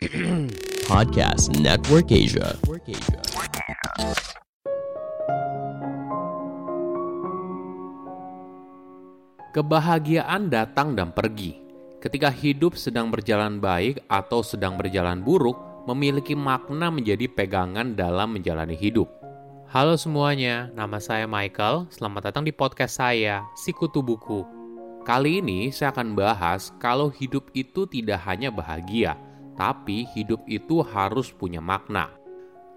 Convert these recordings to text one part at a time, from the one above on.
Podcast Network Asia. Kebahagiaan datang dan pergi. Ketika hidup sedang berjalan baik atau sedang berjalan buruk, memiliki makna menjadi pegangan dalam menjalani hidup. Halo semuanya, nama saya Michael. Selamat datang di podcast saya, Sikutu Buku. Kali ini saya akan bahas kalau hidup itu tidak hanya bahagia, tapi hidup itu harus punya makna.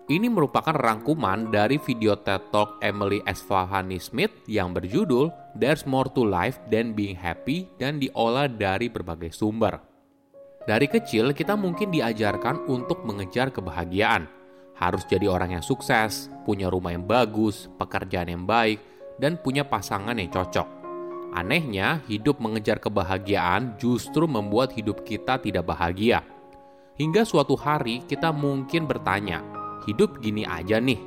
Ini merupakan rangkuman dari video TED Talk Emily Esfahani Smith yang berjudul There's More to Life Than Being Happy dan diolah dari berbagai sumber. Dari kecil kita mungkin diajarkan untuk mengejar kebahagiaan. Harus jadi orang yang sukses, punya rumah yang bagus, pekerjaan yang baik, dan punya pasangan yang cocok. Anehnya, hidup mengejar kebahagiaan justru membuat hidup kita tidak bahagia. Hingga suatu hari kita mungkin bertanya, hidup gini aja nih.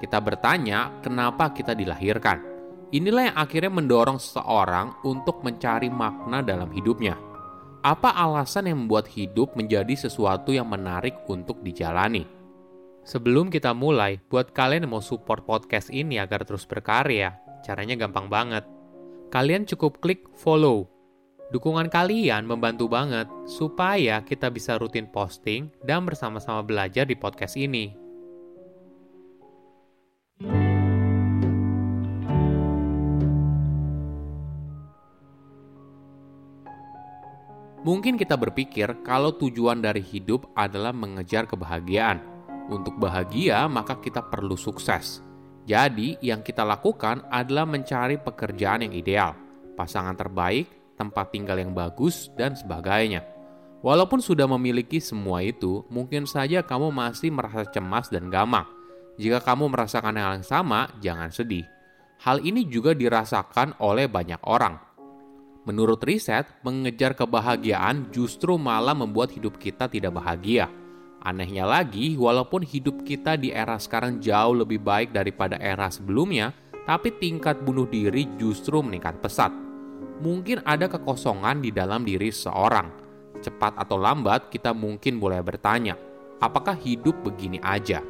Kita bertanya, kenapa kita dilahirkan? Inilah yang akhirnya mendorong seseorang untuk mencari makna dalam hidupnya. Apa alasan yang membuat hidup menjadi sesuatu yang menarik untuk dijalani? Sebelum kita mulai, buat kalian yang mau support podcast ini agar terus berkarya, caranya gampang banget. Kalian cukup klik follow. Dukungan kalian membantu banget supaya kita bisa rutin posting dan bersama-sama belajar di podcast ini. Mungkin kita berpikir kalau tujuan dari hidup adalah mengejar kebahagiaan. Untuk bahagia, maka kita perlu sukses. Jadi, yang kita lakukan adalah mencari pekerjaan yang ideal, pasangan terbaik, tempat tinggal yang bagus, dan sebagainya. Walaupun sudah memiliki semua itu, mungkin saja kamu masih merasa cemas dan gamang. Jika kamu merasakan hal yang sama, jangan sedih. Hal ini juga dirasakan oleh banyak orang Menurut riset, mengejar kebahagiaan justru malah membuat hidup kita tidak bahagia. Anehnya lagi, walaupun hidup kita di era sekarang jauh lebih baik daripada era sebelumnya, tapi tingkat bunuh diri justru meningkat pesat. Mungkin ada kekosongan di dalam diri seorang. Cepat atau lambat, kita mungkin boleh bertanya, apakah hidup begini aja?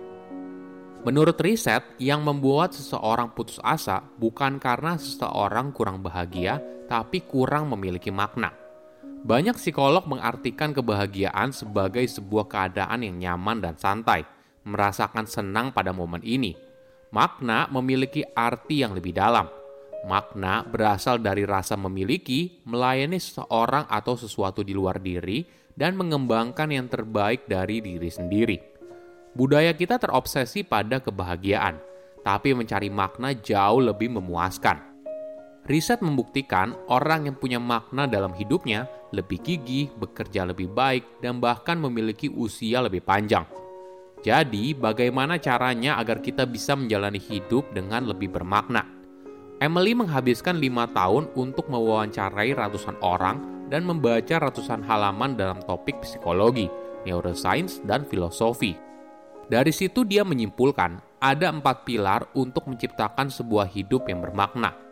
Menurut riset, yang membuat seseorang putus asa bukan karena seseorang kurang bahagia, tapi kurang memiliki makna. Banyak psikolog mengartikan kebahagiaan sebagai sebuah keadaan yang nyaman dan santai, merasakan senang pada momen ini. Makna memiliki arti yang lebih dalam. Makna berasal dari rasa memiliki, melayani seseorang atau sesuatu di luar diri, dan mengembangkan yang terbaik dari diri sendiri. Budaya kita terobsesi pada kebahagiaan, tapi mencari makna jauh lebih memuaskan. Riset membuktikan orang yang punya makna dalam hidupnya lebih gigih, bekerja lebih baik, dan bahkan memiliki usia lebih panjang. Jadi, bagaimana caranya agar kita bisa menjalani hidup dengan lebih bermakna? Emily menghabiskan lima tahun untuk mewawancarai ratusan orang dan membaca ratusan halaman dalam topik psikologi, neuroscience, dan filosofi. Dari situ dia menyimpulkan ada empat pilar untuk menciptakan sebuah hidup yang bermakna –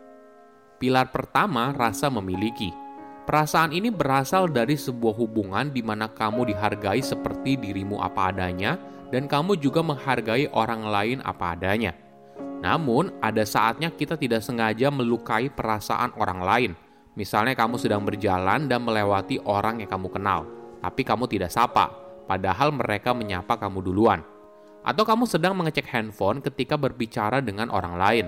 Pilar pertama, rasa memiliki. Perasaan ini berasal dari sebuah hubungan di mana kamu dihargai seperti dirimu apa adanya, dan kamu juga menghargai orang lain apa adanya. Namun, ada saatnya kita tidak sengaja melukai perasaan orang lain. Misalnya, kamu sedang berjalan dan melewati orang yang kamu kenal, tapi kamu tidak sapa, padahal mereka menyapa kamu duluan. Atau kamu sedang mengecek handphone ketika berbicara dengan orang lain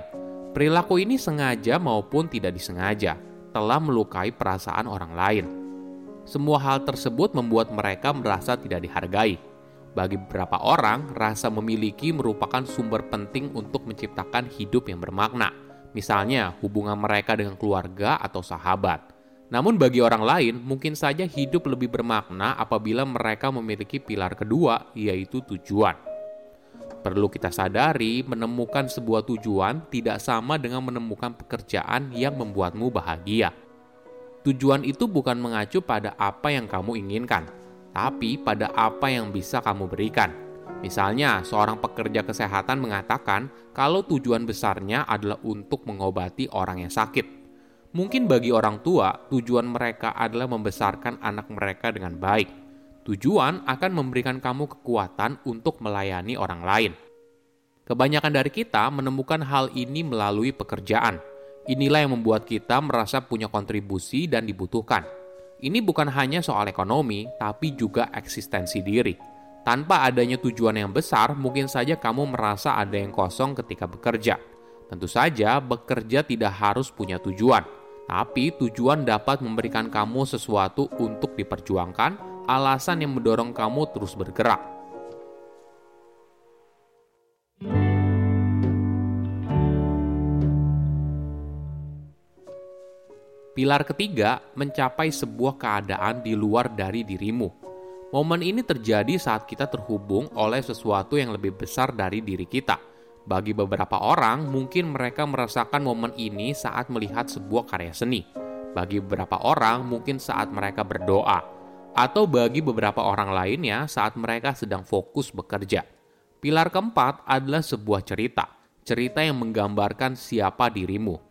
Perilaku ini sengaja maupun tidak disengaja telah melukai perasaan orang lain. Semua hal tersebut membuat mereka merasa tidak dihargai. Bagi beberapa orang, rasa memiliki merupakan sumber penting untuk menciptakan hidup yang bermakna. Misalnya, hubungan mereka dengan keluarga atau sahabat. Namun bagi orang lain, mungkin saja hidup lebih bermakna apabila mereka memiliki pilar kedua, yaitu tujuan. Perlu kita sadari, menemukan sebuah tujuan tidak sama dengan menemukan pekerjaan yang membuatmu bahagia. Tujuan itu bukan mengacu pada apa yang kamu inginkan, tapi pada apa yang bisa kamu berikan. Misalnya, seorang pekerja kesehatan mengatakan kalau tujuan besarnya adalah untuk mengobati orang yang sakit. Mungkin bagi orang tua, tujuan mereka adalah membesarkan anak mereka dengan baik. Tujuan akan memberikan kamu kekuatan untuk melayani orang lain. Kebanyakan dari kita menemukan hal ini melalui pekerjaan. Inilah yang membuat kita merasa punya kontribusi dan dibutuhkan. Ini bukan hanya soal ekonomi, tapi juga eksistensi diri. Tanpa adanya tujuan yang besar, mungkin saja kamu merasa ada yang kosong ketika bekerja. Tentu saja, bekerja tidak harus punya tujuan, tapi tujuan dapat memberikan kamu sesuatu untuk diperjuangkan, alasan yang mendorong kamu terus bergerak. Pilar ketiga, mencapai sebuah keadaan di luar dari dirimu. Momen ini terjadi saat kita terhubung oleh sesuatu yang lebih besar dari diri kita. Bagi beberapa orang, mungkin mereka merasakan momen ini saat melihat sebuah karya seni. Bagi beberapa orang, mungkin saat mereka berdoa, atau bagi beberapa orang lainnya saat mereka sedang fokus bekerja. Pilar keempat adalah sebuah cerita, cerita yang menggambarkan siapa dirimu.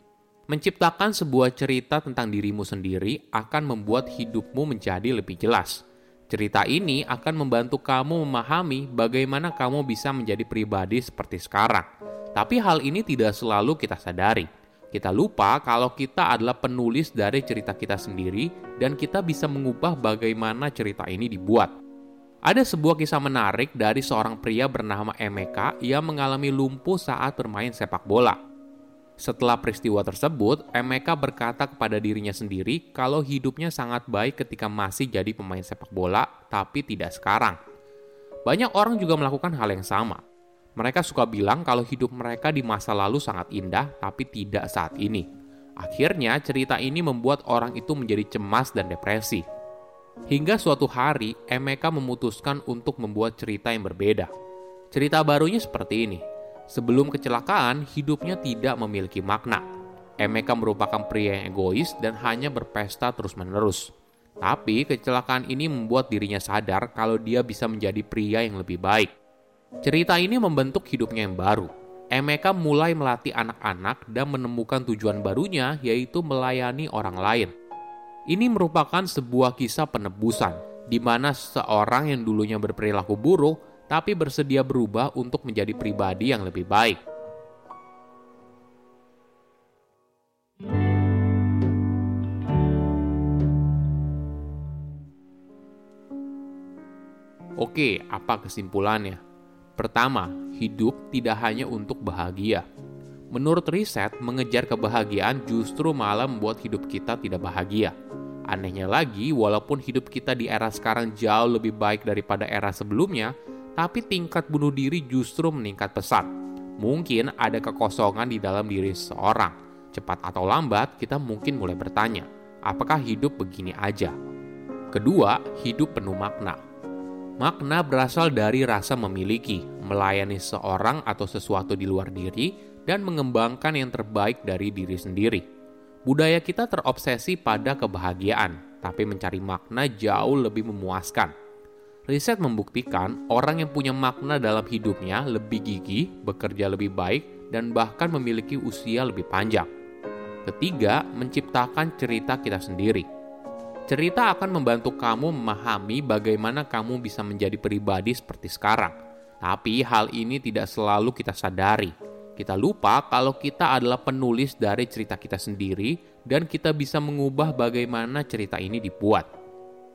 Menciptakan sebuah cerita tentang dirimu sendiri akan membuat hidupmu menjadi lebih jelas. Cerita ini akan membantu kamu memahami bagaimana kamu bisa menjadi pribadi seperti sekarang. Tapi hal ini tidak selalu kita sadari. Kita lupa kalau kita adalah penulis dari cerita kita sendiri dan kita bisa mengubah bagaimana cerita ini dibuat. Ada sebuah kisah menarik dari seorang pria bernama Emeka yang mengalami lumpuh saat bermain sepak bola. Setelah peristiwa tersebut, Emeka berkata kepada dirinya sendiri kalau hidupnya sangat baik ketika masih jadi pemain sepak bola, tapi tidak sekarang. Banyak orang juga melakukan hal yang sama. Mereka suka bilang kalau hidup mereka di masa lalu sangat indah, tapi tidak saat ini. Akhirnya, cerita ini membuat orang itu menjadi cemas dan depresi. Hingga suatu hari, Emeka memutuskan untuk membuat cerita yang berbeda. Cerita barunya seperti ini Sebelum kecelakaan, hidupnya tidak memiliki makna. Emeka merupakan pria yang egois dan hanya berpesta terus-menerus. Tapi kecelakaan ini membuat dirinya sadar kalau dia bisa menjadi pria yang lebih baik. Cerita ini membentuk hidupnya yang baru. Emeka mulai melatih anak-anak dan menemukan tujuan barunya yaitu melayani orang lain. Ini merupakan sebuah kisah penebusan, di mana seorang yang dulunya berperilaku buruk tapi bersedia berubah untuk menjadi pribadi yang lebih baik. Oke, apa kesimpulannya? Pertama, hidup tidak hanya untuk bahagia. Menurut riset, mengejar kebahagiaan justru malah membuat hidup kita tidak bahagia. Anehnya lagi, walaupun hidup kita di era sekarang jauh lebih baik daripada era sebelumnya, tapi tingkat bunuh diri justru meningkat pesat. Mungkin ada kekosongan di dalam diri seseorang. Cepat atau lambat, kita mungkin mulai bertanya, apakah hidup begini aja? Kedua, hidup penuh makna. Makna berasal dari rasa memiliki, melayani seorang atau sesuatu di luar diri, dan mengembangkan yang terbaik dari diri sendiri. Budaya kita terobsesi pada kebahagiaan, tapi mencari makna jauh lebih memuaskan. Riset membuktikan orang yang punya makna dalam hidupnya lebih gigih, bekerja lebih baik, dan bahkan memiliki usia lebih panjang. Ketiga, menciptakan cerita kita sendiri. Cerita akan membantu kamu memahami bagaimana kamu bisa menjadi pribadi seperti sekarang. Tapi hal ini tidak selalu kita sadari. Kita lupa kalau kita adalah penulis dari cerita kita sendiri dan kita bisa mengubah bagaimana cerita ini dibuat.